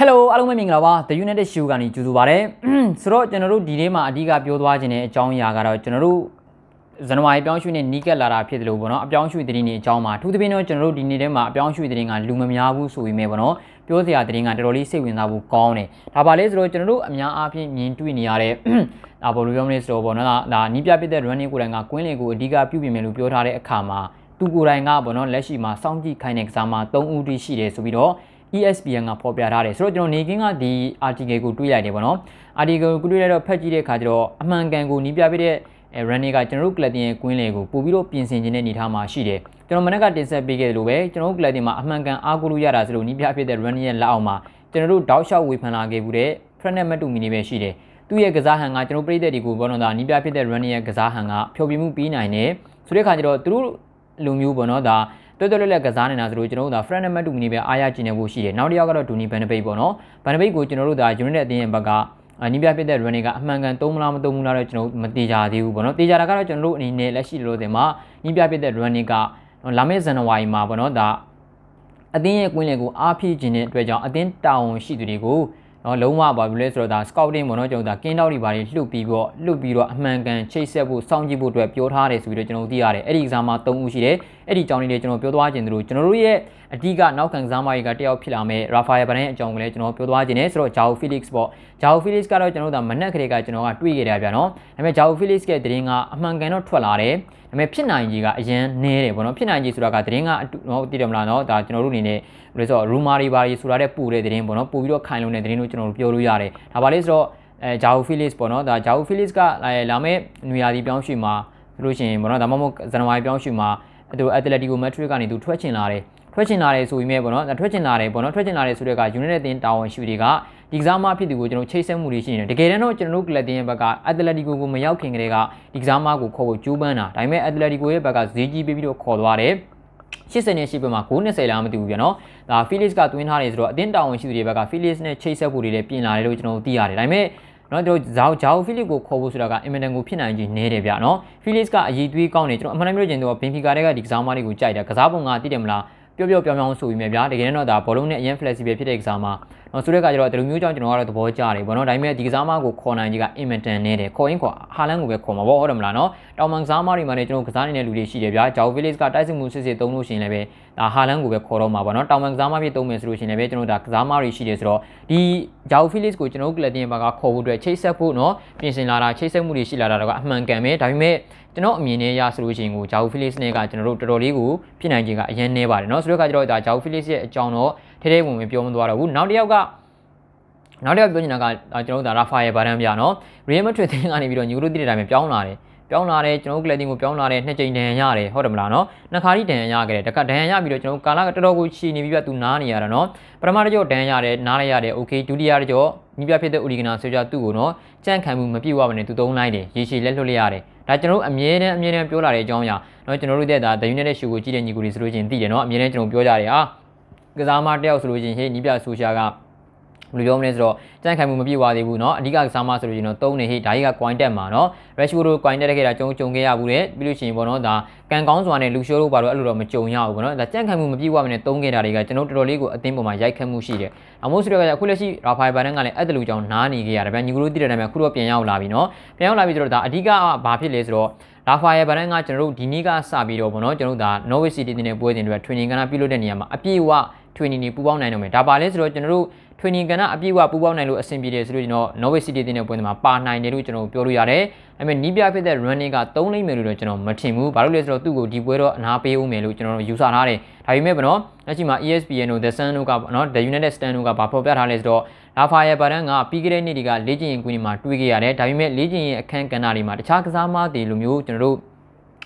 Hello အားလုံးပဲမင်္ဂလာပါ The United Show ကနေကြိုဆိုပါရစေဆိုတော့ကျွန်တော်တို့ဒီနေ့မှာအဓိကပြောသွားခြင်းတဲ့အကြောင်းအရာကတော့ကျွန်တော်တို့ဇန်နဝါရီပြောင်းရွှေ့နဲ့နီးကပ်လာတာဖြစ်တယ်လို့ပေါ့နော်အပြောင်းရွှေ့သတင်းတွေအကြောင်းမှာအထူးသဖြင့်တော့ကျွန်တော်တို့ဒီနေ့ထဲမှာအပြောင်းရွှေ့သတင်းကလူမများဘူးဆိုပေမဲ့ပေါ့နော်ပြောစရာသတင်းကတော်တော်လေးစိတ်ဝင်စားဖို့ကောင်းတယ်ဒါပါလေဆိုတော့ကျွန်တော်တို့အများအားဖြင့်မြင်တွေ့နေရတဲ့ဒါဘောလုံးပြောမလဲဆိုတော့ပေါ့နော်ဒါနီးပြပစ်တဲ့ running ကိုယ်တိုင်ကကွင်းလင်ကိုအဓိကပြုပြင်မယ်လို့ပြောထားတဲ့အခါမှာသူကိုယ်တိုင်ကပေါ့နော်လက်ရှိမှာစောင့်ကြည့်ခိုင်းတဲ့ကစားမှာ3ဦးတည်ရှိတယ်ဆိုပြီးတော့ ESPN ကဖော်ပြထားတယ်ဆိုတော့ကျွန်တော်နေကင်းကဒီ article ကိုတွေးလိုက်တယ်ပေါ့နော် article ကိုတွေးလိုက်တော့ဖတ်ကြည့်တဲ့အခါကျတော့အမှန်ကန်ကိုနီးပြပေးတဲ့ running ကကျွန်တော်တို့ club တင်ရဲ့ကွင်းလေကိုပို့ပြီးတော့ပြင်ဆင်ခြင်းတဲ့အနေထားမှာရှိတယ်ကျွန်တော်မနေ့ကတင်ဆက်ပေးခဲ့လို့ပဲကျွန်တော်တို့ club တင်မှာအမှန်ကန်အားကိုးလို့ရတာဆိုလို့နီးပြဖြစ်တဲ့ running ရဲ့လက်အောက်မှာကျွန်တော်တို့တောက်လျှောက်ဝေဖန်လာခဲ့မှုတဲ့ Franet မတူမီနေပဲရှိတယ်သူ့ရဲ့ကစားဟန်ကကျွန်တော်ပြည်သက်တွေကိုဘောနော်ဒါနီးပြဖြစ်တဲ့ running ရဲ့ကစားဟန်ကဖြောပြမှုပြီးနိုင်တယ်ဆိုတဲ့အခါကျတော့သူတို့လူမျိုးပေါ့နော်ဒါ တွဲတွဲလက်လက်ကစားနေတာဆိုလို့ကျွန်တော်တို့ဒါ friend နဲ့မှတ်တူမီနေပဲအားရကျင်နေဖို့ရှိတယ်နောက်တစ်ယောက်ကတော့ဒူနီဘန်နဘိတ်ပေါ့နော်ဘန်နဘိတ်ကိုကျွန်တော်တို့ဒါ unit အတင်းရဲ့ဘက်ကနီးပြပြတဲ့ running ကအမှန်ကန်သုံးမလားမသုံးဘူးလားတော့ကျွန်တော်မတေချာသေးဘူးပေါ့နော်တေချာတာကတော့ကျွန်တော်တို့အနေနဲ့လက်ရှိလိုတင်မှာနီးပြပြတဲ့ running ကလာမယ့်ဇန်နဝါရီမှာပေါ့နော်ဒါအတင်းရဲ့ကွင်းလေကိုအားဖြည့်ခြင်းတဲ့အတွက်ကြောင့်အတင်းတာဝန်ရှိသူတွေကိုနော်လုံးဝပါဘူးလဲဆိုတော့ဒါ scouting ပေါ့နော်ကျွန်တော်ဒါကင်းတောက်တွေပါလှုပ်ပြီးတော့လှုပ်ပြီးတော့အမှန်ကန်ချိတ်ဆက်ဖို့စောင့်ကြည့်ဖို့အတွက်ပြောထားတယ်ဆိုပြီးတော့ကျွန်တော်သိရတယ်အဲ့ဒီ exam မှာ3ဦးရှိတယ် အဲ့ဒီအကြောင်းလေးတွေကျွန်တော်ပြောသွားခြင်းတို့ကျွန်တော်တို့ရဲ့အဓိကနောက်ခံစားမတွေကတယောက်ဖြစ်လာမဲ့ Rafael Varane အကြောင်းကိုလည်းကျွန်တော်ပြောသွားခြင်းနဲ့ဆိုတော့ Joao Felix ပေါ့ Joao Felix ကတော့ကျွန်တော်တို့ဒါမနက်ကလေးကကျွန်တော်ကတွေးခဲ့တယ်ဗျာနော်ဒါပေမဲ့ Joao Felix ရဲ့တရင်ကအမှန်ကန်တော့ထွက်လာတယ်ဒါပေမဲ့ဖြစ်နိုင်ကြီးကအရင်နဲတယ်ပေါ့နော်ဖြစ်နိုင်ကြီးဆိုတာကတရင်ကအတူတော့တည်တယ်မလားနော်ဒါကျွန်တော်တို့အနေနဲ့ဘယ်လိုဆိုတော့ rumor တွေပါတွေဆိုတာတဲ့ပူတဲ့တရင်ပေါ့နော်ပို့ပြီးတော့ခိုင်လုံတဲ့တရင်လို့ကျွန်တော်တို့ပြောလို့ရတယ်ဒါပါလေဆိုတော့အဲဂျာအိုဖီလစ်ပေါ့နော်ဒါဂျာအိုဖီလစ်ကလာမယ့်နွေရာသီပြောင်းရွှေ့မှာဆိုလို့ရှိရင်ပေါ့နော်ဒါမှမဟုတ်ဇန်နဝါရီပြောင်းရွှေ့မှာ သူအက်တလက်တီကိုမက်ထရစ်ကနေသူထွက်ချင်လာတယ်ထွက်ချင်လာတယ်ဆိုပြီးမြဲပေါ့နော်ထွက်ချင်လာတယ်ပေါ့နော်ထွက်ချင်လာတယ်ဆိုတဲ့က unit အတင်းတာဝန်ရှိတွေကဒီကစားမဖြစ်သူကိုကျွန်တော်ချိတ်ဆက်မှုတွေရှိနေတယ်တကယ်တမ်းတော့ကျွန်တော်တို့ကလပ်တင်းရဲ့ဘက်က Atletico ကိုမရောက်ခင်ကတည်းကဒီကစားမကိုခေါ်ဖို့ကြိုးပမ်းတာဒါပေမဲ့ Atletico ရဲ့ဘက်ကဈေးကြီးပေးပြီးတော့ခေါ်သွားတယ်80နဲ့ရှိပဲမှာ920လားမသိဘူးပြန်နော်ဒါ Felix ကတွင်းထားတယ်ဆိုတော့အတင်းတာဝန်ရှိသူတွေဘက်က Felix နဲ့ချိတ်ဆက်ဖို့တွေလည်းပြင်လာတယ်လို့ကျွန်တော်သိရတယ်ဒါပေမဲ့ နော်တို့ဇောက်ဂျာအိုဖီလစ်ကိုခေါ်ဖို့ဆိုတာကအင်မတန်ကိုဖြစ်နိုင်ကြီးနေတယ်ဗျနော်ဖီလစ်ကအရေးသွေးကောင်းတယ်ကျွန်တော်အမှန်တမ်းပြောချင်တော့ဘင်ဖီကာတွေကဒီကစားမတွေကိုကြိုက်တယ်ကစားပုံကသိတယ်မလားပျော့ပျော့ပြောင်းပြောင်းဆိုပြီးမြဲဗျာတကယ်တော့ဒါဘောလုံးနဲ့အရင် flexible ဖြစ်တဲ့ကစားမနော်ဆိုတဲ့အခါကျတော့ဒီလိုမျိုးကြောင့်ကျွန်တော်ကတော့သဘောကျတယ်ဗောနော်ဒါပေမဲ့ဒီကစားမကိုခေါ်နိုင်ကြီးကအင်မတန်နေတယ်ခေါ်ရင်ခေါ်ဟာလန်ကိုပဲခေါ်မှာဗောဟုတ်တယ်မလားနော်တောင်မန်ကစားမတွေမှာလည်းကျွန်တော်ကစားနေတဲ့လူတွေရှိတယ်ဗျာဂျောက်ဗီလစ်ကတိုက်စစ်မှုစစ်စစ်သုံးလို့ရှိရင်လည်းပဲဒါဟာလန်ကိုပဲခေါ်တော့မှာဗောနော်တောင်မန်ကစားမဖြစ်သုံးမယ်ဆိုလို့ရှိရင်လည်းပဲကျွန်တော်ဒါကစားမတွေရှိတယ်ဆိုတော့ဒီဂျောက်ဗီလစ်ကိုကျွန်တော်ကလပ်တင်ဘာကခေါ်ဖို့အတွက်ချိတ်ဆက်ဖို့နော်ပြင်ဆင်လာတာချိတ်ဆက်မှုတွေရှိလာတာတော့အမှန်ကန်ပဲဒါပေမဲ့ကျွန်တော်အမြင်နဲ့ရဆိုလို့ရှိရင်ကိုဂျာဝူဖီလစ်နဲ့ကကျွန်တော်တို့တော်တော်လေးကိုဖြစ်နိုင်ခြင်းကအရင်နေပါတယ်เนาะဆိုတော့ကကျတော့ဒါဂျာဝူဖီလစ်ရဲ့အကြောင်းတော့ ထဲထဲဝင်ဝင်ပြောမသွားတော့ဘူးနောက်တစ်ယောက်ကနောက်တစ်ယောက်ပြောချင်တာကကျွန်တော်တို့ဒါရာဖာယယ်ဘာဒန်ပြเนาะရီယယ်မက်ဒရစ်တင်းကနေပြီးတော့ညူရိုတီတဲ့အတိုင်းပြောင်းလာတယ်ပြောင်းလာတယ်ကျွန်တော်တို့ကလပ်တင်ကိုပြောင်းလာတယ်နှစ်ကြိမ်ဒဏ်ရာရတယ်ဟုတ်တယ်မလားနော်နှစ်ခါထိဒဏ်ရာရခဲ့တယ်တခါဒဏ်ရာရပြီးတော့ကျွန်တော်ကာလာကတော်တော်ကိုချီနေပြီးပြသူနားနေရတာနော်ပထမတစ်ကြောဒဏ်ရာရတယ်နားလိုက်ရတယ်โอเคဒုတိယတစ်ကြောမိပြဖြစ်တဲ့ဥလီဂနာဆိုကြသူ့ကိုနော်ကြန့်ခံမှုမပြည့်ဝဘဲနဲ့သူသုံးလိုက်တယ်ရေရှည်လက်လွတ်လိုက်ရတယ်ဒါကျွန်တော်တို့အမြဲတမ်းအမြဲတမ်းပြောလာတဲ့အကြောင်းအရာเนาะကျွန်တော်တို့တဲ့ဒါ The United Show ကိုကြည့်တဲ့ညီကိုတွေဆိုလို့ချင်းသိတယ်เนาะအမြဲတမ်းကျွန်တော်ပြောကြတယ်ဟာ ကစားမတယောက်ဆိုလို့ချင်းဟေးနီးပြဆိုရှာကဘယ်လိုပြောမလဲဆိုတော့ကြန့်ခိုင်မှုမပြည့်ဝသေးဘူးเนาะအဓိကကစားမဆိုလို့ချင်းတော့သုံးနေဟိဒါကြီးက coin တက်မှာเนาะ Rashford တို့ coin တက်ခဲ့တာကြုံကြုံခဲ့ရဘူးတဲ့ပြီးလို့ရှိရင်ပေါ့เนาะဒါကန်ကောင်းစွာနဲ့လူရှိုးတို့ဘာလို့အဲ့လိုတော့မကြုံရဘူးပေါ့เนาะဒါကြန့်ခိုင်မှုမပြည့်ဝမနဲ့သုံးခဲ့တာတွေကကျွန်တော်တော်တော်လေးကိုအသင်းပေါ်မှာရိုက်ခတ်မှုရှိတယ်အမိုးဆိုတော့အခုလက်ရှိ Rafael Varane ကလည်းအဲ့တလူကြောင့်နားနေခဲ့ရတယ်ဗျညီကတို့သိတဲ့တိုင်းမှာခုတော့ပြန်ရောက်လာပြီเนาะပြန်ရောက်လာပြီဆိုတော့ဒါအဓိကဘာဖြစ်လဲဆိုတော့ရာဖာယယ်ဗရန်ကကျွန်တော်တို့ဒီနေ့ကစပြီးတော့ဗောနော်ကျွန်တော်တို့ဒါ Norwich City တင်တဲ့ပွဲစဉ်တွေ training ကဏ္ဍပြုလုပ်တဲ့နေရာမှာအပြည့်အဝ training တွေပူးပေါင်းနိုင်တော့မယ်ဒါပါလဲဆိုတော့ကျွန်တော်တို့ training ကဏ္ဍအပြည့်အဝပူးပေါင်းနိုင်လို့အဆင်ပြေတယ်ဆိုလို့ကျွန်တော် Norwich City တင်တဲ့ပွဲစဉ်မှာပါနိုင်တယ်လို့ကျွန်တော်ပြောလို့ရတယ်ဒါပေမဲ့နီးပြဖြစ်တဲ့ running က3လိမ့်မယ်လို့တော့ကျွန်တော်မထင်ဘူးဘာလို့လဲဆိုတော့သူ့ကိုဒီပွဲတော့အနာပေးဦးမယ်လို့ကျွန်တော်ယူဆထားတယ်ဒါပေမဲ့ဗောနော်လက်ရှိမှာ ESPN တို့ The Sun တို့ကနော် The United Stand တို့ကဘာဖော်ပြထားလဲဆိုတော့လာဖာရဲ့ဗရန်ကပြီးခဲ့တဲ့နေ့တွေကလေ့ကျင့်ရင်ကွင်းမှာတွေးခဲ့ရတယ်ဒါပေမဲ့လေ့ကျင့်ရင်အခန်းကဏ္ဍတွေမှာတခြားကစားမတွေလိုမျိုးကျွန်တော်တို့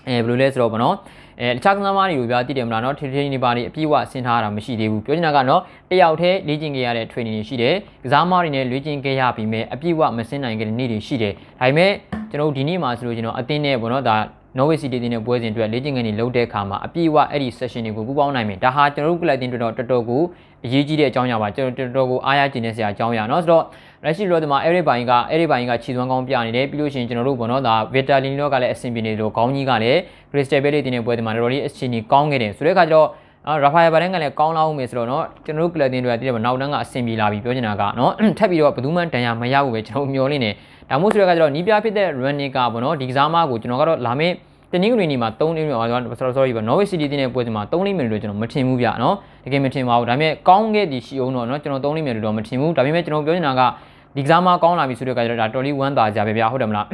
အဲဘယ်လိုလဲဆိုတော့ဗောနော်အဲတခြားကစားမတွေကိုပြသိတယ်မလားနော်ထထနေပါနေအပြည့်ဝဆင်းထားတာမရှိသေးဘူးပြောချင်တာကနော်တယောက်တည်းလေ့ကျင့်ခဲ့ရတဲ့ training တွေရှိတယ်ကစားမတွေနဲ့လေ့ကျင့်ခဲ့ရပြီးမဲ့အပြည့်ဝမဆင်းနိုင်ခဲ့တဲ့နေ့တွေရှိတယ်ဒါပေမဲ့ကျွန်တော်ဒီနေ့မှာဆိုလို့ကျွန်တော်အတင်းနဲ့ဗောနော်ဒါ Norway City တင်တဲ့ပွဲစဉ်အတွက်လေ့ကျင့်ခန်းတွေလုပ်တဲ့အခါမှာအပြည့်အဝအဲ့ဒီ session တွေကိုပူးပေါင်းနိုင်မယ်ဒါဟာကျွန်တော်တို့ club တင်တော်တော်တော်ကိုအရေးကြီးတဲ့အကြောင်းအရာပါကျွန်တော်တော်တော်ကိုအားရကျင်တဲ့ဆရာအကြောင်းအရာเนาะဆိုတော့ လက်ရှိလောဒီမှာအဲ့ဒီဘိုင်းကအဲ့ဒီဘိုင်းကခြေသွမ်းကောင်းပြနေတယ်ပြီးလို့ရှိရင်ကျွန်တော်တို့ဘောနော်ဒါ Vitalin လောကလည်းအဆင်ပြေနေလို့ခေါင်းကြီးကလည်း Crystal Palace တင်တဲ့ပွဲဒီမှာတော်တော်လေးအချိန်ကြီးကောင်းခဲ့တယ်ဆိုတဲ့အခါကျတော့နော်ရာဖာယယ်ဘာဒန်ကလည်းကောင်းလာအောင်မယ်ဆိုတော့နော်ကျွန်တော်တို့ကလပ်တင်တွေကတည်တယ်မနောက်တန်းကအဆင်ပြေလာပြီပြောချင်တာကနော်ထပ်ပြီးတော့ဘယ်သူမှတန်ရမရဘူးပဲကျွန်တော်မျှော်လင့်နေဒါမှမဟုတ်ဆိုတော့ကကျတော့နီးပြဖြစ်တဲ့ running ကပေါ့နော်ဒီကစားမကိုကျွန်တော်ကတော့လာမယ့်တနင်္ဂနွေနေ့မှာ3လိမ့်မယ်ဟော sorry sorry ပါ Norway City တင်းတဲ့ပွဲစဉ်မှာ3လိမ့်မယ်လို့ကျွန်တော်မထင်ဘူးဗျနော်တကယ်မထင်ပါဘူးဒါပေမဲ့ကောင်းခဲ့သည်ရှိအောင်တော့နော်ကျွန်တော်3လိမ့်မယ်လို့တော့မထင်ဘူးဒါပေမဲ့ကျွန်တော်ပြောနေတာက ဒီကစားမကောင်းလာပြီဆိုတော့ကကျတော့ဒါတော်လီ1သာကြပဲဗျဟုတ်တယ်မလား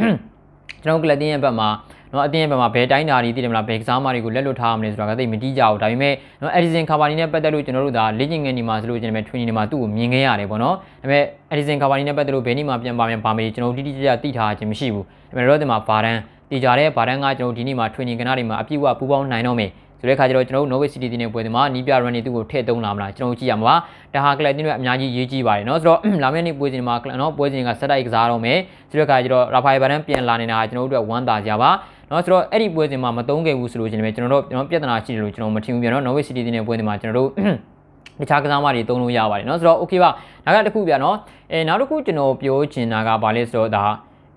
ကျွန်တော်ကလပ်တင်းရဲ့ဘက်မှာနော်အတင်းရဲ့ဘက်မှာဘယ်တိုင်းဓာရီတည်တယ်မလားဘယ်ကစားမတွေကိုလက်လွတ်ထားရမလဲဆိုတာကသိမတိကြဘူးဒါပေမဲ့နော် Edison Cavani နဲ့ပတ်သက်လို့ကျွန်တော်တို့ဒါလေ့ကျင့်ခန်းဒီမှာဆိုလို့ကျွန်တော် training ဒီမှာသူ့ကိုမြင်ခဲ့ရတယ်ပေါ့နော်ဒါပေမဲ့ Edison Cavani နဲ့ပတ်သက်လို့ဘယ်နေ့မှပြန်ပါပြန်ပါမယ်ကျွန်တော်တိတိကျကျသိထားခြင်းမရှိဘူးဒါပေမဲ့တော့ဒီမှာဗာဒန်တည်ကြတဲ့ဗာဒန်ကကျွန်တော်ဒီနေ့မှာ training ကဏ္ဍတွေမှာအပြည့်အဝပူးပေါင်းနိုင်တော့မယ် ဆိုတဲ့အခါကျတော့ကျွန်တော်တို့ Norway City တင်းရဲ့ပွဲဒီမှာနီးပြ run နေသူ့ကိုထည့်သုံးလာမလားကျွန်တော်ကြည့်ရမှာပါဒါဟာကလပ်တင်းတွေအများကြီးရေးကြည့်ပါတယ်เนาะဆိုတော့လာမယ့်နေ့ပွဲစဉ်မှာနော်ပွဲစဉ်ကစက်တိုက်ကစားတော့မယ်ဆိုတဲ့အခါကျတော့ Rafael Varane ပြန်လာနေတာကျွန်တော်တို့အတွက်ဝမ်းသာကြပါเนาะဆိုတော့အဲ့ဒီပွဲစဉ်မှာမသုံးခဲ့ဘူးဆိုလို့ရှင်ပဲကျွန်တော်တို့ကျွန်တော်ပြဿနာရှိတယ်လို့ကျွန်တော်မထင်ဘူးပြန်တော့ Norway City တင်းရဲ့ပွဲစဉ်မှာကျွန်တော်တို့တခြားကစားမတွေသုံးလို့ရပါတယ်เนาะဆိုတော့ okay ပါနောက်ကတစ်ခုပြเนาะအဲနောက်တစ်ခုကျွန်တော်ပြောချင်တာကဘာလဲဆိုတော့ဒါ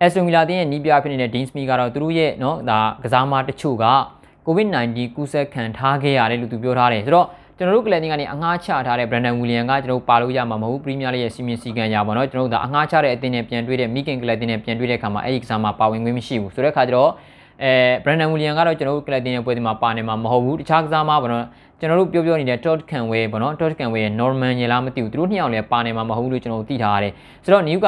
Aston Villa တင်းရဲ့နီးပြဖြစ်နေတဲ့ Dean Smith ကတော့သူတို့ရဲ့เนาะဒါကစားမတချို့က COVID-19 ကူးစက်ခံထားခဲ့ရတယ်လို့သူပြောထားတယ်ဆိုတော့ကျွန်တော်တို့ကလပ်တင်ကနေအငှားချထားတဲ့ Brandon William ကကျွန်တော်ပါလို့ရမှာမဟုတ်ဘူး Premier League ရဲ့စီမင်းစည်းကမ်းရပါတော့ကျွန်တော်တို့ဒါအငှားချတဲ့အသင်းနဲ့ပြန်တွေ့တဲ့ Miken ကလပ်တင်နဲ့ပြန်တွေ့တဲ့အခါမှာအဲ့ဒီကစားမှာပါဝင်ခွင့်မရှိဘူးဆိုတဲ့အခါကျတော့အဲ Brandon William ကတော့ကျွန်တော်တို့ကလပ်တင်ရဲ့ပွဲဒီမှာပါနေမှာမဟုတ်ဘူးတခြားကစားမှာပေါ့နော်ကျွန်တော်တို့ပြောပြောနေတဲ့ Todd Canway ပေါ့နော် Todd Canway ရဲ့ Norman ရေလားမသိဘူးသူတို့နှစ်ယောက်လည်းပါနေမှာမဟုတ်ဘူးလို့ကျွန်တော်တို့သိထားရတယ်ဆိုတော့ New က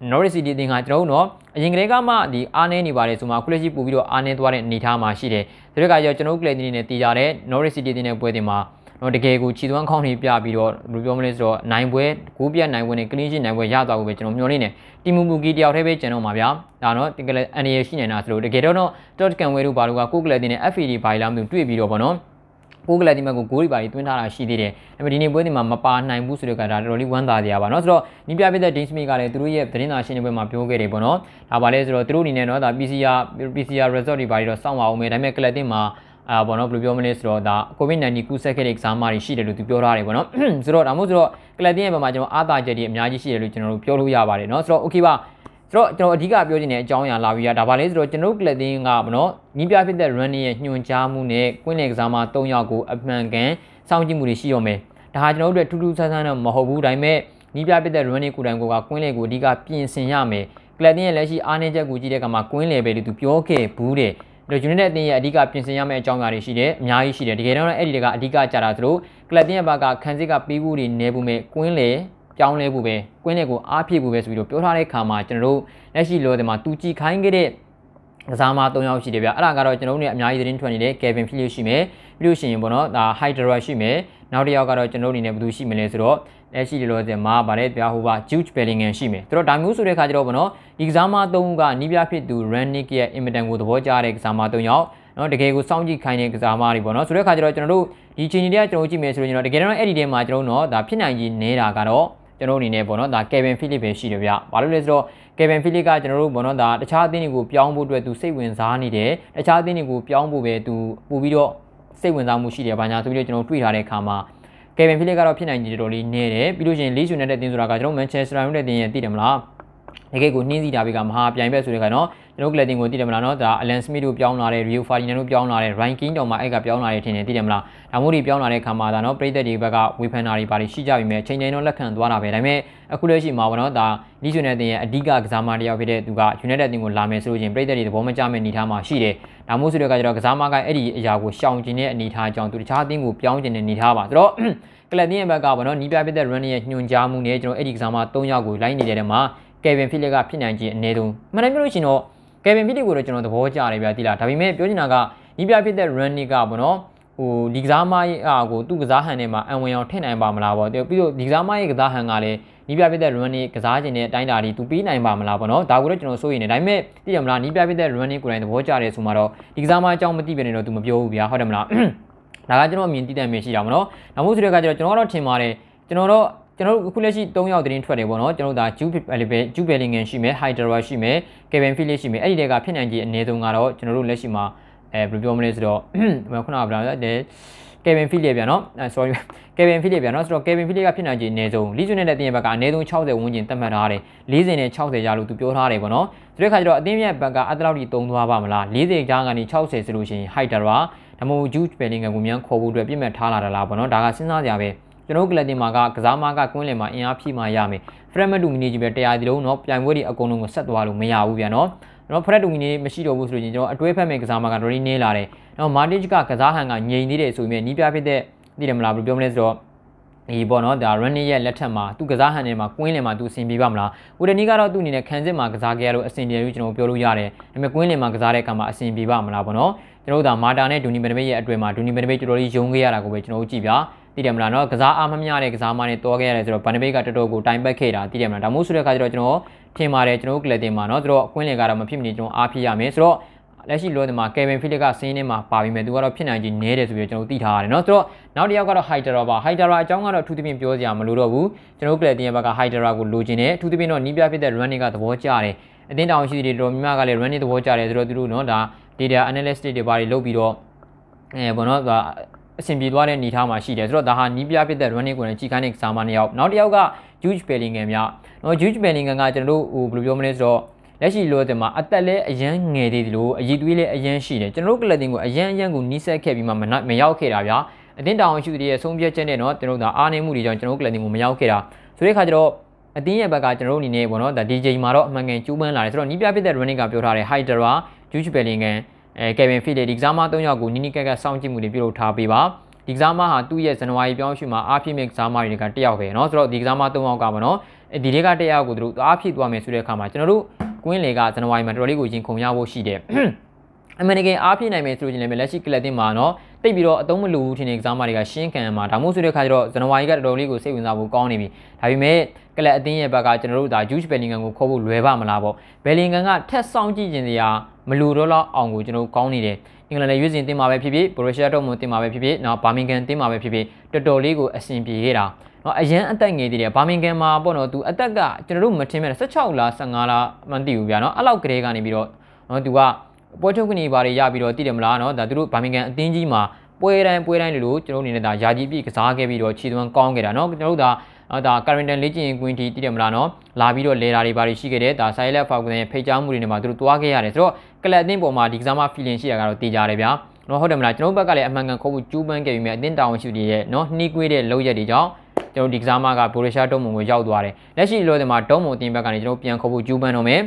Norwich City တင်ကကျွန်တော်တို့တော့အရင်ကတည်းကမှဒီအားနည်းနေပါတယ်ဆိုမှခုလက်ရှိပို့ပြီးတော့အားနည်းသွားတဲ့အနေအထားမှာရှိတယ်ဒါတွေကကြောကျွန်တော်တို့ကလပ်တင်နဲ့တည်ကြတဲ့ Norwich City တင်တဲ့ပွဲတင်မှာတော့တကယ်ကိုခြေသွမ်းခေါင်းတွေပြပြီးတော့ဘယ်လိုပြောမလဲဆိုတော့နိုင်ပွဲဂိုးပြတ်နိုင်ပွဲနဲ့ clean sheet နိုင်ပွဲရသွားဖို့ပဲကျွန်တော်မျှော်လင့်နေတီမူမူကီတယောက်တည်းပဲကျွန်တော်မှာဗျာဒါတော့တကယ်လည်းအန်ရရှိနေတာဆိုလို့တကယ်တော့ Tot Canway တို့ဘာလို့ကကိုကလပ်တင်နဲ့ FAD ဘာလာမသိတွေ့ပြီးတော့ဗောနော် ပိုးကလတီမက်ကိုဂိုးတွေပါပြီးတွင်းထားတာရှိသေးတယ်။ဒါပေမဲ့ဒီနေ့ပွဲဒီမှာမပါနိုင်ဘူးဆိုတော့ကဒါတော်တော်လေးဝမ်းသာစရာပါเนาะဆိုတော့နီးပြပြတဲ့ Dean Smith ကလည်းသူတို့ရဲ့သတင်းစာရှင်းလင်းပွဲမှာပြောခဲ့တယ်ပေါ့နော်။ဒါပါလဲဆိုတော့သူတို့အနေနဲ့เนาะဒါ PCR PCR result တွေပါပြီးတော့စောင့်ပါအောင်မယ်။ဒါပေမဲ့ကလတင်မှာအာဘောနော်ဘယ်လိုပြောမလဲဆိုတော့ဒါ COVID-19 ကူးစက်ခဲ့တဲ့ exam တွေရှိတယ်လို့သူပြောထားတယ်ပေါ့နော်ဆိုတော့ဒါမှမဟုတ်ဆိုတော့ကလတင်ရဲ့ဘက်မှာကျွန်တော်အားသာချက်တွေအများကြီးရှိတယ်လို့ကျွန်တော်တို့ပြောလို့ရပါတယ်เนาะဆိုတော့ okay ပါ ဆိုတော့ကျွန်တော်အဓိကပြောချင်တဲ့အကြောင်းအရာလာပြီးရဒါပါလဲဆိုတော့ကျွန်တော်ကလတင်ကမနော်ညီးပြဖြစ်တဲ့ run ရဲ့ညွှန်ကြားမှုနဲ့ကွင်းလယ်ကစားမ၃ယောက်ကိုအမှန်ကန်စောင့်ကြည့်မှုတွေရှိရမယ်ဒါဟာကျွန်တော်တို့အတွက်ထူးထူးဆန်းဆန်းတော့မဟုတ်ဘူးဒါပေမဲ့ညီးပြဖြစ်တဲ့ run ကိုတိုင်ကိုကကွင်းလယ်ကိုအဓိကပြင်ဆင်ရမယ်ကလတင်ရဲ့လက်ရှိအားနည်းချက်ကိုကြည့်တဲ့အခါမှာကွင်းလယ်ပဲလို့သူပြောခဲ့ဘူးတဲ့တော့ unit အတင်းရဲ့အဓိကပြင်ဆင်ရမယ့်အကြောင်းအရာတွေရှိတယ်အများကြီးရှိတယ်တကယ်တော့အဲ့ဒီတကအဓိကကြတာသူတို့ကလပ်တင်းရဲ့ဘက်ကခန်းစစ်ကပေးဖို့တွေနေဖို့မဲ့ကွင်းလေ ပြောင်းလဲဖို့ပဲကွင်းလေကိုအားဖြည့်ဖို့ပဲဆိုပြီးတော့ပြောထားတဲ့ခါမှာကျွန်တော်တို့လက်ရှိလောဒီမှာတူကြည်ခိုင်းခဲ့တဲ့ကစားမ၃ယောက်ရှိတယ်ဗျအဲ့ဒါကတော့ကျွန်တော်တို့ ਨੇ အများကြီးသတင်းထွက်နေတဲ့ Kevin Phillips ရှိမယ်ပြီးလို့ရှိရင်ပေါ့နော်ဒါ Hydra ရှိမယ်နောက်တစ်ယောက်ကတော့ကျွန်တော်တို့အနေနဲ့ဘယ်သူရှိမလဲဆိုတော့လက်ရှိလောဆယ်မှာဗါတဲ့ပြဟိုပါ Jude Bellingham ရှိမယ်သူတို့ဒါမျိုးဆိုတဲ့ခါကျတော့ဗောနော်ဒီကစားမ၃ကနီးပြဖြစ်သူ Rannick ရဲ့ Invitan ကိုသဘောကျတဲ့ကစားမ၃ယောက်နော်တကယ်ကိုစောင့်ကြည့်ခိုင်းတဲ့ကစားမတွေပေါ့နော်ဆိုတဲ့ခါကျတော့ကျွန်တော်တို့ဒီချိန်ကြီးတွေကကျွန်တော်ကြည့်မယ်ဆိုရင်တော့တကယ်တော့အဲ့ဒီထဲမှာကျွန်တော်တို့တော့ဒါဖြစ်နိုင်ကြီးနေတာကတော့ ကျွန်တော်အနေနဲ့ပေါ့နော်ဒါ Kevin Phillips ပဲရှိတယ်ဗျ။ဘာလို့လဲဆိုတော့ Kevin Phillips ကကျွန်တော်တို့ပေါ့နော်ဒါတခြားအသင်းတွေကိုပြောင်းဖို့အတွက်သူစိတ်ဝင်စားနေတယ်။တခြားအသင်းတွေကိုပြောင်းဖို့ပဲသူပို့ပြီးတော့စိတ်ဝင်စားမှုရှိတယ်။ဘာညာဆိုပြီးတော့ကျွန်တော်တွေ့ထားတဲ့အခါမှာ Kevin Phillips ကတော့ဖြစ်နိုင်ကြီးတော်တော်လေးနေတယ်။ပြီးလို့ရှိရင် Leeds United အသင်းဆိုတာကကျွန်တော် Manchester United အသင်းရဲ့သိတယ်မလား။တကယ်ကိုနှင်းစီတာဘက်ကမဟာပြိုင်ဘက်ဆိုတဲ့ခါနော် ကျွန်တော်ကလတင်ကိုသိတယ်မလားနော်ဒါ Alan Smith တို့ပြောင်းလာတဲ့ Rio Ferdinand တို့ပြောင်းလာတဲ့ Ryan King တောင်မှအဲ့ကပြောင်းလာတဲ့ထင်တယ်သိတယ်မလားဒါမို့ဒီပြောင်းလာတဲ့ခါမှာဒါနော်ပြည်သက်တွေဘက်ကဝေဖန်တာတွေပါရှိကြပြီမဲ့ချိန်ချိန်တော့လက်ခံသွားတာပဲဒါပေမဲ့အခုလက်ရှိမှာပေါ့နော်ဒါ Leeds United ရဲ့အဓိကကစားမတစ်ယောက်ဖြစ်တဲ့သူက United တင်ကိုလာမယ်ဆိုလို့ချင်းပြည်သက်တွေသဘောမကျမဲ့အနေထားမှာရှိတယ်ဒါမို့ဆိုတဲ့ခါကျတော့ကစားမကအဲ့ဒီအရာကိုရှောင်ကျင်တဲ့အနေထားအကြောင်းသူတခြားအသင်းကိုပြောင်းကျင်တဲ့အနေထားပါဆိုတော့ကလပ်တင်းရဲ့ဘက်ကပေါ့နော်နီးပြဖြစ်တဲ့ run ရဲ့ညွှန်ကြားမှုနဲ့ကျွန်တော်အဲ့ဒီကစားမ၃ယောက်ကိုလိုက်နေတဲ့တဲမှာကယ်ဗင်ဖိလစ်ကဖြစ်နိုင်ခြင်းအနည်းဆုံးမှန်တယ်ပြောလို့ရှိရင်တော့ ကယ်ဗင်ဖိလစ်ကိုတော့ကျွန်တော်သဘောကျတယ်ဗျာတိလားဒါပေမဲ့ပြောချင်တာကဒီပြဖြစ်တဲ့ run ကပေါ့နော်ဟိုဒီကစားမရဲ့အာကိုသူ့ကစားဟန်ထဲမှာအံဝင်အောင်ထည့်နိုင်ပါမလားပေါ့ပြီးတော့ဒီကစားမရဲ့ကစားဟန်ကလည်းနီးပြဖြစ်တဲ့ run ကစားခြင်းနဲ့အတိုင်းတာဒီသူပြီးနိုင်ပါမလားပေါ့နော်ဒါကိုတော့ကျွန်တော်စိုးရိမ်နေဒါပေမဲ့သိရမလားနီးပြဖြစ်တဲ့ run ကိုယ်တိုင်သဘောကျတယ်ဆိုမှတော့ဒီကစားမအကြောင်းမသိပဲနေတော့သူမပြောဘူးဗျာဟုတ်တယ်မလားဒါကကျွန်တော်အမြင်တည်တတ်မြင်ရှိတာမနော်နောက်မို့ဆိုတဲ့ကကျတော့ကျွန်တော်ကတော့ထင်ပါတယ်ကျွန်တော်တော့ ကျွန်တော်တို့အခုလက်ရှိ3ယောက်တင်းထွက်တယ်ပေါ့နော်ကျွန်တော်တို့ဒါဂျူဘယ်ပဲဂျူဘယ်လင်ဂန်ရှိမယ်ဟိုက်ဒရာရှိမယ်ကေဗင်ဖီလစ်ရှိမယ်အဲ့ဒီတဲကဖြစ်နိုင်ကြီးအနည်းဆုံးကတော့ကျွန်တော်တို့လက်ရှိမှာအဲဘယ်လိုပြောမလဲဆိုတော့ခုနကပြောတဲ့ကေဗင်ဖီလစ်ပြန်နော် sorry ကေဗင်ဖီလစ်ပြန်နော်ဆိုတော့ကေဗင်ဖီလစ်ကဖြစ်နိုင်ကြီးအနည်းဆုံးလီဂျွန်နဲ့တဲ့တင်ရဲ့ဘက်ကအနည်းဆုံး60ဝန်းကျင်သတ်မှတ်ထားတယ်40နဲ့60ကြာလို့သူပြောထားတယ်ပေါ့နော်ဆိုတဲ့ခါကျတော့အသင်းရဲ့ဘက်ကအတလောက်ထိတုံသွားပါမလား40ကြာကနေ60ဆိုလို့ရှိရင်ဟိုက်ဒရာဒါမှမဟုတ်ဂျူးဘယ်လင်ဂမ်ကိုမြန်ခေါ်ဖို့အတွက်ပြစ်မှတ်ထားလာတာလားပေါ့နော်ဒါကစဉ်းစားကြရပဲ ကျွန်တော်ကလပ်တင်မှာကကစားမကကွင်းလင်မှာအင်အားဖြည့်မှရမယ်ဖရက်မက်တူမီနီကြီးပဲတရားဒီလုံးနော်ပြိုင်ပွဲတွေအကုန်လုံးကိုဆက်သွားလို့မရဘူးဗျာနော်နော်ဖရက်တူမီနီမရှိတော့ဘူးဆိုရင်ကျွန်တော်အတွဲဖက်မဲ့ကစားမကတော်တော်နေလာတယ်နော်မာတစ်ကကစားဟန်ကငြိမ်သေးတယ်ဆိုရင်နီးပြဖြစ်တဲ့သိတယ်မလားဘယ်လိုပြောမလဲဆိုတော့ဒီပေါ့နော်ဒါ running ရဲ့လက်ထက်မှာသူကစားဟန်တွေမှာကွင်းလင်မှာသူအဆင်ပြေပါမလားဦးဒနီကတော့သူ့အနေနဲ့ခံစစ်မှာကစားခဲ့ရလို့အဆင်ပြေလို့ကျွန်တော်ပြောလို့ရတယ်ဒါပေမဲ့ကွင်းလင်မှာကစားတဲ့အခါမှာအဆင်ပြေပါမလားပေါ့နော်ကျွန်တော်တို့ဒါမာတာနဲ့ဒူနီဘန်ဒဘေးရဲ့အတွဲမှာဒူနီဘန်ဒဘေးတော်တော်လေးယုံခဲ့ရတာကိုပဲကျွန်တော်တို့ကြည့်ပြ သိတယ်မလားနော်ကစားအားမမျှတဲ့ကစားမနဲ့တွားခဲ့ရတယ်ဆိုတော့ဘန်ဒဘေးကတော်တော်ကိုတိုင်ပတ်ခဲ့တာသိတယ်မလားဒါမှမဟုတ်ဆိုတဲ့အခါကျတော့ကျွန်တော်ထင်ပါတယ်ကျွန်တော်တို့ကလပ်တင်မှာနော်သူတို့အကွင်းလင်ကတော့မဖြစ်မနေကျွန်တော်အားဖြစ်ရမယ်ဆိုတော့လက်ရှိလောဒီမှာကယ်ဗင်ဖီလစ်ကစင်းနေမှာပါပြီးမယ်သူကတော့ဖြစ်နိုင်ကြီးနဲတယ်ဆိုပြီးကျွန်တော်သိထားရတယ်เนาะဆိုတော့နောက်တစ်ယောက်ကတော့ Hydra ပါ Hydra အကြောင်းကတော့အထူးသဖြင့်ပြောစရာမလိုတော့ဘူးကျွန်တော်တို့ကလပ်တင်ရဲ့ဘက်က Hydra ကိုလိုချင်တယ်အထူးသဖြင့်တော့နီးပြဖြစ်တဲ့ running ကသဘောကျတယ်အတင်းတောင်ရှိတွေတော်များများကလည်း running သဘောကျတယ်ဆိုတော့သူတို့เนาะဒါ data analysis တွေဘာတွေလုပ်ပြီးတော့အဲဘောနော် အဆင်ပြေသွားတဲ့အနေအထားမှာရှိတယ်ဆိုတော့ဒါဟာနီးပြဖြစ်တဲ့ running ကိုလည်းကြီးခိုင်းတဲ့စာမနှစ်ယောက်နောက်တစ်ယောက်က Jude Bellingham မြနော် Jude Bellingham ကကျွန်တော်တို့ဟိုဘယ်လိုပြောမလဲဆိုတော့လက်ရှိလိုတဲ့မှာအသက်လည်းအရန်ငယ်သေးတယ်လို့အည်သွေးလည်းအရန်ရှိတယ်ကျွန်တော်တို့ကလပ်တင်ကိုအရန်အရန်ကိုနီးစက်ခဲ့ပြီးမှမရောက်ခဲ့တာဗျာအတင်းတောင်ရှိတဲ့ဆုံးဖြတ်ချက်နဲ့တော့ကျွန်တော်တို့အားနည်းမှုတွေကြောင့်ကျွန်တော်တို့ကလပ်တင်ကိုမရောက်ခဲ့တာဆိုတဲ့အခါကျတော့အတင်းရဲ့ဘက်ကကျွန်တော်တို့အနေနဲ့ပေါ့နော်ဒါ DJ မှာတော့အမှန်ကန်ကျူးပန်းလာတယ်ဆိုတော့နီးပြဖြစ်တဲ့ running ကပြောထားတဲ့ Hydra Jude Bellingham အဲကယ်ဗင်ဖီလီဒီကစားမ၃ယောက်ကိုနီးနီးကက်ကက်စောင့်ကြည့်မှုတွေပြုလုပ်ထားပေးပါဒီကစားမဟာသူ့ရဲ့ဇန်နဝါရီပြောင်းရွှေ့မှာအားဖြည့်မဲ့ကစားမတွေကတယောက်ပဲเนาะဆိုတော့ဒီကစားမ၃ယောက်ကပါเนาะဒီတွေကတယောက်ကိုသူတို့အားဖြည့်သွားမယ်ဆိုတဲ့အခါမှာကျွန်တော်တို့ကွင်းလေကဇန်နဝါရီမှာတော်တော်လေးကိုရင်ခုန်ရဖို့ရှိတယ်အမေရိကန်အားဖြည့်နိုင်မယ်ဆိုလို့ချင်းလည်းလက်ရှိကလပ်တင်မှာเนาะတိတ်ပြီးတော့အသုံးမလိုဘူးထင်တဲ့ကစားမတွေကရှင်းခံမှာဒါမှမဟုတ်ဆိုတဲ့ခါကျတော့ဇန်နဝါရီကတော်တော်လေးကိုစိတ်ဝင်စားဖို့ကောင်းနေပြီဒါပေမဲ့ ကလပ်အသင်းရဲ့ဘက်ကကျွန်တော်တို့ဒါ Jude Bellingham ကိုခေါ်ဖို့လွယ်ပါမလားပေါ့ Bellingham ကထက်ဆောင်ကြည့်ခြင်းတရားမလူတော့လောက်အောင်ကိုကျွန်တော်ကောင်းနေတယ်အင်္ဂလန်ရဲ့ရွေးစင်တင်မှာပဲဖြစ်ဖြစ် Borussia Dortmund တင်မှာပဲဖြစ်ဖြစ်နော် Birmingham တင်မှာပဲဖြစ်ဖြစ်တော်တော်လေးကိုအဆင်ပြေခဲ့တာနော်အရန်အသက်ငယ်သေးတယ် Birmingham မှာပေါ့နော်သူအသက်ကကျွန်တော်တို့မထင်မဲ့16လား15လားမသိဘူးဗျာနော်အဲ့လောက်ကလေးကနေပြီးတော့နော်သူကပွဲထုတ်ကနေပါတွေရပြီးတော့တည်တယ်မလားနော်ဒါသူတို့ Birmingham အသင်းကြီးမှာပွဲတိုင်းပွဲတိုင်းလို့ကျွန်တော်အနေနဲ့ဒါယာကြီးပြည့်ကစားခဲ့ပြီးတော့ခြေသွမ်းကောင်းခဲ့တာနော်ကျွန်တော်တို့ဒါ ဒါ Carrington လေ့ကျင့်ကွင်းတီတည်တယ်မလားနော်လာပြီးတော့လဲတာတွေပါရှိခဲ့တယ်ဒါ Silent Falcon ရဲ့ဖိတ်ကြားမှုတွေနဲ့မှသူတို့တွားခဲ့ရတယ်ဆိုတော့ကလပ်အသင်းပေါ်မှာဒီကစားမ feeling ရှိရကတော့တည်ကြတယ်ဗျာနော်ဟုတ်တယ်မလားကျွန်တော်ဘက်ကလည်းအမှန်ကန်ခေါ်ဖို့ကျူးပန်းခဲ့ပြီးမြဲအသင်းတာဝန်ရှိတွေရဲ့နော်နှီးကွေးတဲ့လောက်ရက်တွေကြောင့်ကျွန်တော်ဒီကစားမကဘိုရရှာဒုံမုံကိုရောက်သွားတယ်လက်ရှိလို့ဒီမှာဒုံမုံအသင်းဘက်ကနေကျွန်တော်ပြန်ခေါ်ဖို့ကျူးပန်းတော့မယ်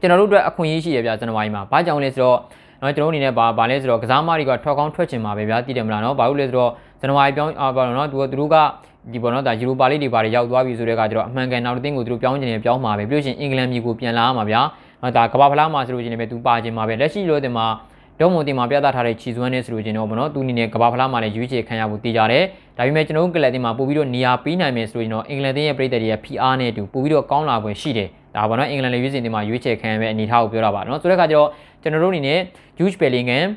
ကျွန်တော်တို့အတွက်အခွင့်အရေးရှိရဗျာဇန်နဝါရီမှာဘာကြောင့်လဲဆိုတော့နော်ကျွန်တော်အနေနဲ့ဘာဘာလဲဆိုတော့ကစားမတွေကထွက်ကောင်းထွက်ချင်မှာပဲဗျာတည်တယ်မလားနော်ဘာလို့လဲဆိုတော့ဇန်နဝါရီပြောင်းအာဘာလို့နော်သူတို့က ဒီပေါ်တော့ဒါယူရိုပါလိတွေဘာတွေရောက်သွားပြီဆိုတဲ့အခါကျတော့အမှန်ကန်နောက်တစ်သင်းကိုသူတို့ပြောင်းချင်တယ်ပြောင်းမှာပဲပြီးလို့ရှိရင်အင်္ဂလန်ပြည်ကိုပြန်လာမှာဗျာဒါကဘာဖလားမှာဆိုလို့ရှိရင်လည်းသူပါခြင်းမှာပဲလက်ရှိလို့တင်မှာဒေါမွန်တင်မှာပြသထားတဲ့ခြီစွမ်းနဲ့ဆိုလို့ချင်းတော့ဗောနော်သူအနေနဲ့ကဘာဖလားမှာလည်းရွေးချယ်ခံရဖို့တည်ကြတယ်ဒါပေမဲ့ကျွန်တော်တို့ကလပ်တင်မှာပို့ပြီးတော့နေရာပေးနိုင်မယ်ဆိုလို့ချင်းတော့အင်္ဂလန်တင်ရဲ့ပြည်သက်တွေရဲ့ PR နဲ့အတူပို့ပြီးတော့ကောင်းလာခွင့်ရှိတယ်ဒါဗောနော်အင်္ဂလန်လေရွေးစင်တင်မှာရွေးချယ်ခံရမယ့်အနေအထားကိုပြောတာပါနော်ဆိုတဲ့အခါကျတော့ကျွန်တော်တို့အနေနဲ့ Jude Bellingham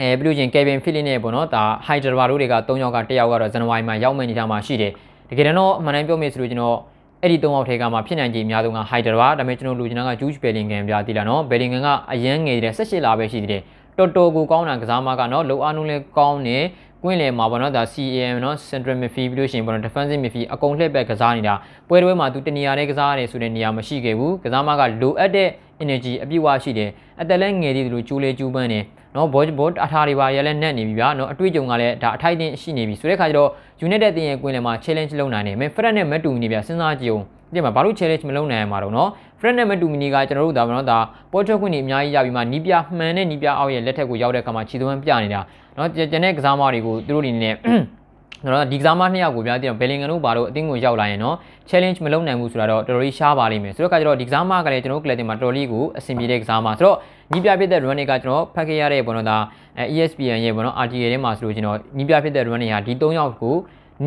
အဲပြီးလို့ချင်း Kevin Phillips နဲ့ပေါ့နော်ဒါ Hydra တို့တွေက၃ယောက်က၁ယောက်ကတော့ဇန်နဝါရီမှာရောက်မယ့်အနေအထားမှာရှိတယ်တကယ်တော့အမှန်တမ်းပြောမယ်ဆိုလို့ကျွန်တော်အဲ့ဒီ၃ယောက်ထဲကမှဖြစ်နိုင်ခြေအများဆုံးက Hydra ဒါပေမဲ့ကျွန်တော်လူချင်တာက Jude Bellingham ပြတိလာနော် Bellingham ကအရန်ငယ်တယ်18လပဲရှိသေးတယ်တော်တော်ကိုကောင်းတာကစားမကနော်လောအားလုံးလည်းကောင်းနေကွင်းလေမှာပေါ့နော်ဒါ CAM နော် Central Midfield ပြီးလို့ရှိရင်ပေါ့နော် Defensive Midfield အကုန်လှည့်ပဲကစားနေတာပွဲတွဲမှာသူတနေရာနဲ့ကစားရတယ်ဆိုတဲ့နေရာမရှိခဲ့ဘူးကစားမကလိုအပ်တဲ့ energy အပြည့်အဝရှိတယ်အသက်လည်းငယ်သေးတယ်လို့ကျိုးလေကျူးပန်းနေ နော်ဘောဘောအထာတွေပါရလဲနဲ့နေပြီဗျာနော်အတွေ့အကြုံကလည်းဒါအထိုက်အသင့်ရှိနေပြီဆိုတဲ့ခါကျတော့ United တင်ရဲ့ကွင်းလေမှာ challenge လုပ်နိုင်တယ်မင်း Fred နဲ့ Matt တူနေဗျာစဉ်းစားကြည့်အောင်ဒီမှာဘာလို့ challenge မလုပ်နိုင်မှာတော့เนาะ friend နဲ့မတူမီနီကကျွန်တော်တို့ဒါမနော်ဒါပေါ်ထွက်ခွင့်တွေအများကြီးရပြီးမှနီးပြမှန်တဲ့နီးပြအောက်ရဲ့လက်ထက်ကိုရောက်တဲ့အခါမှာခြေသွမ်းပြနေတာเนาะကျန်တဲ့ကစားမတွေကိုသူတို့အနေနဲ့နော်ဒီကစားမနှစ်ယောက်ကိုပြတဲ့ဘယ်လင်ဂန်တို့ဘာလို့အတင်းကိုရောက်လာရင်နော် challenge မလုပ်နိုင်ဘူးဆိုတော့တော်တော်လေးရှားပါလိမ့်မယ်ဆိုတော့ကကျတော့ဒီကစားမကလည်းကျွန်တော်တို့ club တင်မှာတော်တော်လေးကိုအဆင်ပြေတဲ့ကစားမဆိုတော့ ညီပြဖြစ်တဲ့ run တွေကကျွန်တော်ဖတ်ခဲ့ရတဲ့ဘောနော်ဒါ ESPN ရဲ့ဘောနော် RTA ထဲမှာဆိုလို့ကျွန်တော်ညီပြဖြစ်တဲ့ run တွေဟာဒီ၃ယောက်ကို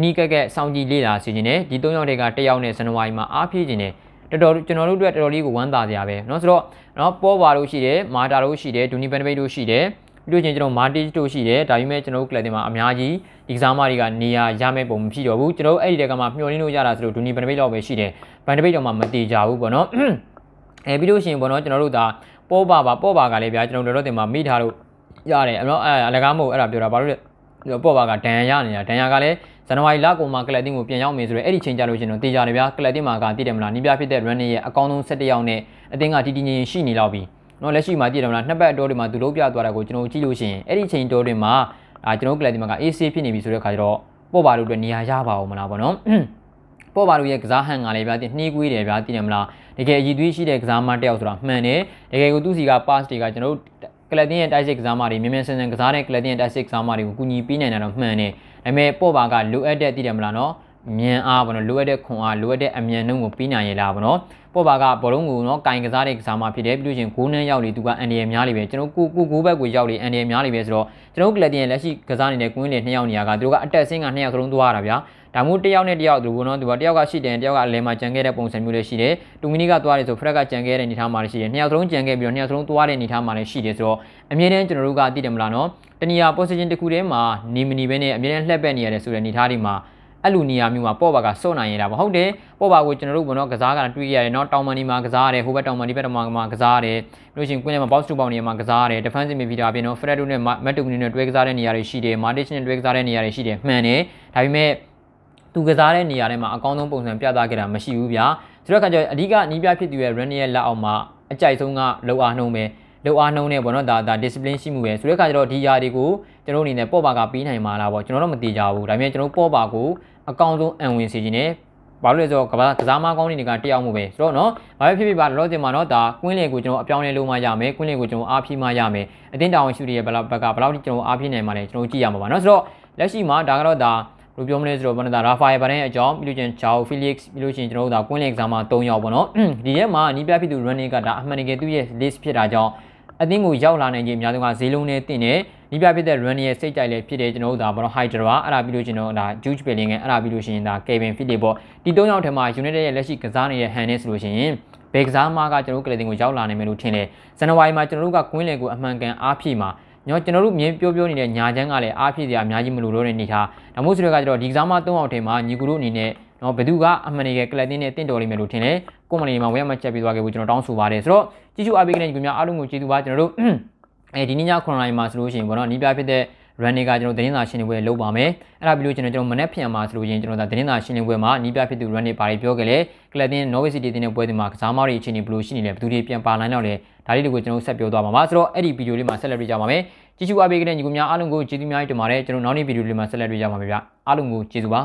နီးကက်ကက်စောင့်ကြည့်လေ့လာစီခြင်းနဲ့ဒီ၃ယောက်တွေကတစ်ယောက်နဲ့ဇန်နဝါရီမှာအားဖြည့်ခြင်းနဲ့တော်တော်ကျွန်တော်တို့အတွက်တော်တော်လေးကိုဝမ်းသာစရာပဲเนาะဆိုတော့เนาะပေါ်ပါလို့ရှိတယ်မာတာတို့ရှိတယ်ဒူနီဘန်ဒပိတ်တို့ရှိတယ်ပြီးလို့ချင်းကျွန်တော်မာတီတို့ရှိတယ်ဒါပေမဲ့ကျွန်တော်တို့ကလပ်တင်မှာအများကြီးဒီကစားမတွေကနေရာရမဲ့ပုံမရှိတော့ဘူးကျွန်တော်တို့အဲ့ဒီတက်ကမှမျှော်လင့်လို့ရတာဆိုလို့ဒူနီဘန်ဒပိတ်တော့ပဲရှိတယ်ဘန်ဒပိတ်တော့မှမတေကြဘူးပေါ့เนาะအဲပြီးလို့ရှိရင်ပေါ့เนาะကျွန်တော်တို့ဒါ ပေါ်ပါပါပေါ်ပါကလည်းဗျာကျွန်တော်တို့တော့တင်မှာမိထားလို့ရတယ်အဲ့တော့အဲအလကားမဟုတ်အဲ့ဒါပြောတာဘာလို့လဲပေါ်ပါကဒဏ်ရနေတာဒဏ်ရကလည်းဇန်နဝါရီလကုန်မှာကလပ်တင်ကိုပြန်ရောက်မယ်ဆိုတော့အဲ့ဒီချိန်ကြလို့ရှင်တော့တေးကြတယ်ဗျာကလပ်တင်မှာကတည်တယ်မလားနီးပြဖြစ်တဲ့ run ရဲ့အကောင်းဆုံး17ယောက်နဲ့အသင်းကတည်တည်ငြိမ်ရှိနေလောက်ပြီနော်လက်ရှိမှာကြည့်တယ်မလားနှစ်ပတ်အတော်တွေမှာသူတို့ပြသွားတာကိုကျွန်တော်ကြည့်လို့ရှိရင်အဲ့ဒီချိန်တော်တွေမှာအာကျွန်တော်ကလပ်ဒီမှာက AC ဖြစ်နေပြီဆိုတဲ့ခါကျတော့ပေါ့ပါလို့အတွက်နေရာရပါအောင်မလားပေါ့နော် ပေါ့ပါလို့ရဲ့ကစားဟန်ကလည်းဗျာနှီးကွေးတယ်ဗျာသိတယ်မလားတကယ်အည်သွေးရှိတဲ့ကစားမတယောက်ဆိုတာမှန်တယ်တကယ်ကိုသူစီက pass တွေကကျွန်တော်ကလပ်တင်ရဲ့တိုက်စစ်ကစားမတွေမြန်မြန်ဆန်ဆန်ကစားတဲ့ကလပ်တင်ရဲ့တိုက်စစ်ကစားမတွေကိုကူညီပေးနိုင်တာတော့မှန်တယ်ဒါပေမဲ့ပေါ့ပါကလိုအပ်တဲ့သိတယ်မလားနော်မြန်အားပေါ့နော်လိုအပ်တဲ့ခွန်အားလိုအပ်တဲ့အမြန်နှုန်းကိုပြီးနိုင်ရလားပေါ့နော်ပေါ်ပါကဘောလုံးကိုနော်ကင်ကစားတဲ့ကစားမှဖြစ်တယ်ပြီးလို့ချင်းဂိုးနှန်းရောက်လေသူကအန်ဒီရများလေပဲကျွန်တော်ကိုကိုဂိုးဘက်ကိုရောက်လေအန်ဒီရများလေပဲဆိုတော့ကျွန်တော်ကလပ်တင်ရဲ့လက်ရှိကစားနေတဲ့ကွင်းလေနှစ်ယောက်နေရာကသူတို့ကအတက်ဆင်းကနှစ်ယောက်စလုံးသွားရတာဗျာ ဒါမှမဟုတ်တစ်ယောက်နဲ့တစ်ယောက်သူကနော်သူကတစ်ယောက်ကရှိတယ်တစ်ယောက်ကလဲမှာကြံခဲ့တဲ့ပုံစံမျိုးလေးရှိတယ်တူမီနီကသွားတယ်ဆိုဖရက်ကကြံခဲ့တဲ့အနေထားမှာလည်းရှိတယ်နှစ်ယောက်စလုံးကြံခဲ့ပြီးတော့နှစ်ယောက်စလုံးသွားတဲ့အနေထားမှာလည်းရှိတယ်ဆိုတော့အမြဲတမ်းကျွန်တော်တို့ကသိတယ်မလားနော်တနည်းအား position တစ်ခုတည်းမှာနေမနေဘဲနဲ့အမြဲတမ်းလှည့်ပက်နေရတယ်ဆိုတဲ့အနေထားတွေမှာအဲ့လိုနေရာမျိုးမှာပေါ့ပါကစော့နိုင်ရတာပေါ့ဟုတ်တယ်ပေါ့ပါကိုကျွန်တော်တို့ဘောနော်ကစားကတွေးရတယ်เนาะတောင်မန်ဒီမှာကစားရတယ်ဟိုဘက်တောင်မန်ဒီဘက်တောင်မန်မှာကစားရတယ်ပြီးလို့ရှိရင်ကွင်းထဲမှာ box to box နေရာမှာကစားရတယ် defensive midfielder အပြင်တော့ Fred နဲ့ Matt Tugni နဲ့တွဲကစားတဲ့နေရာတွေရှိတယ် Matic နဲ့တွဲကစားတဲ့နေရာတွေရှိတယ်မှန်တယ်ဒါပေမဲ့ သူကစားတဲ့နေရာထဲမှာအကောင်းဆုံးပုံစံပြသခဲ့တာမရှိဘူးဗျာဆိုတော့အခါကျအဓိကနီးပြဖြစ်သူရဲ့ run ရဲ့လက်အောက်မှာအကြိုက်ဆုံးကလောအားနှုံးပဲလောအားနှုံးနဲ့ပေါ့နော်ဒါဒါ discipline ရှိမှုပဲဆိုတဲ့အခါကျတော့ဒီຢာတွေကိုကျွန်တော်အနေနဲ့ပေါ့ပါကပြီးနိုင်မှာလားပေါ့ကျွန်တော်တော့မသိကြဘူးဒါပေမဲ့ကျွန်တော်ပေါ့ပါကိုအကောင်းဆုံးအံဝင်စေခြင်းနဲ့ဘာလို့လဲဆိုတော့ကစားကစားမကောင်းတွေကတယောက်မှုပဲဆိုတော့နော်ဘာပဲဖြစ်ဖြစ်ပါလောဆယ်မှာတော့ဒါကွင်းလေကိုကျွန်တော်အပြောင်းလဲလုပ်မှရမယ်ကွင်းလေကိုကျွန်တော်အားဖြည့်မှရမယ်အတင်းတောင်ရှူတွေရဲ့ဘလောက်ဘက်ကဘလောက်ကျွန်တော်အားဖြည့်နိုင်မှလဲကျွန်တော်ကြည့်ရမှာပါနော်ဆိုတော့လက်ရှိမှာဒါကတော့ဒါဘယ် လိုပြောမလဲဆိုတော့ဘာလဲဒါရာဖာယယ်ဗန်ရဲ့အကြောင်းပြီးလို့ချင်းဂျာအိုဖီလစ်ပြီးလို့ချင်းကျွန်တော်တို့ဒါကွင်းလေကစားမ3ယောက်ပေါ့နော်ဒီထဲမှာနီးပြဖြစ်သူ running ကဒါအမှန်တကယ်သူ့ရဲ့ list ဖြစ်တာကြောင့်အသင်းကိုရောက်လာနိုင်ခြင်းအများဆုံးကဈေးလုံးနဲ့တင်တယ်ဒီပြဖြစ်တဲ့ run ရဲ့စိတ်ကြိုက်လည်းဖြစ်တယ်ကျွန်တော်တို့ဒါဘာလို့ Hydra အဲ့ဒါပြီးလို့ကျွန်တော်ဒါ Juge Bellingham အဲ့ဒါပြီးလို့ရှိရင်ဒါ Kevin Phillips ပေါ့ဒီ၃ယောက်ထဲမှာ United ရဲ့လက်ရှိကစားနေတဲ့ hand နဲ့ဆိုလို့ရှိရင်ဘယ်ကစားမကကျွန်တော်တို့ကလတင်ကိုရောက်လာနိုင်မယ်လို့ထင်တယ်ဇန်နဝါရီမှာကျွန်တော်တို့ကကွင်းလယ်ကိုအမှန်ကန်အားဖြည့်မှာ ညောကျွန်တော်တို့မြင်ပြောပြောနေတဲ့ညာချမ်းကလည်းအားဖြည့်စရာအများကြီးမလိုတော့တဲ့အနေထားဒါမို့ဆိုတော့ကကျတော့ဒီကစားမ၃ယောက်ထဲမှာညီကူတို့အနေနဲ့နော်ဘယ်သူကအမှန်တကယ်ကလပ်တင်းနဲ့တင့်တော်လိမ့်မယ်လို့ထင်တယ်ကိုမလီမှာဝယ်မှချက်ပြီးသွားခဲ့ဖို့ကျွန်တော်တောင်းဆိုပါတယ်ဆိုတော့ကြည့်ရှုအားပေးတဲ့ညီကူများအားလုံးကိုကျေးဇူးပါကျွန်တော်တို့အဲဒီနေ့ည9:00နာရီမှာဆိုလို့ရှိရင်ပေါ့နော်နီးပြဖြစ်တဲ့ running ကကျွန်တော်သတင်းစာရှင်းလင်းပွဲလုပ်ပါမယ်အဲ့ဒါပြီးလို့ကျွန်တော်ကျွန်တော်မနေ့ပြန်မှာဆိုလို့ချင်းကျွန်တော်ဒါသတင်းစာရှင်းလင်းပွဲမှာနီးပြဖြစ်သူ running ဘာတွေပြောခဲ့လဲကလပ်တင် Norwich City တင်တဲ့ပွဲဒီမှာကစားမောက်တွေအခြေအနေဘယ်လိုရှိနေလဲဘယ်သူတွေပြန်ပါလာနိုင်တော့လဲဒါလေးတွေကိုကျွန်တော်ဆက်ပြောသွားပါမှာဆိုတော့အဲ့ဒီဗီဒီယိုလေးမှာဆက်လက်တွေ့ကြပါမယ်ကြည့်ရှုအားပေးကြတဲ့ညီကိုများအားလုံးကိုကျေးဇူးများတင်ပါတယ်ကျွန်တော်နောက်နေ့ဗီဒီယိုလေးမှာဆက်လက်တွေ့ကြပါမယ်ဗျအားလုံးကိုကျေးဇူးပါ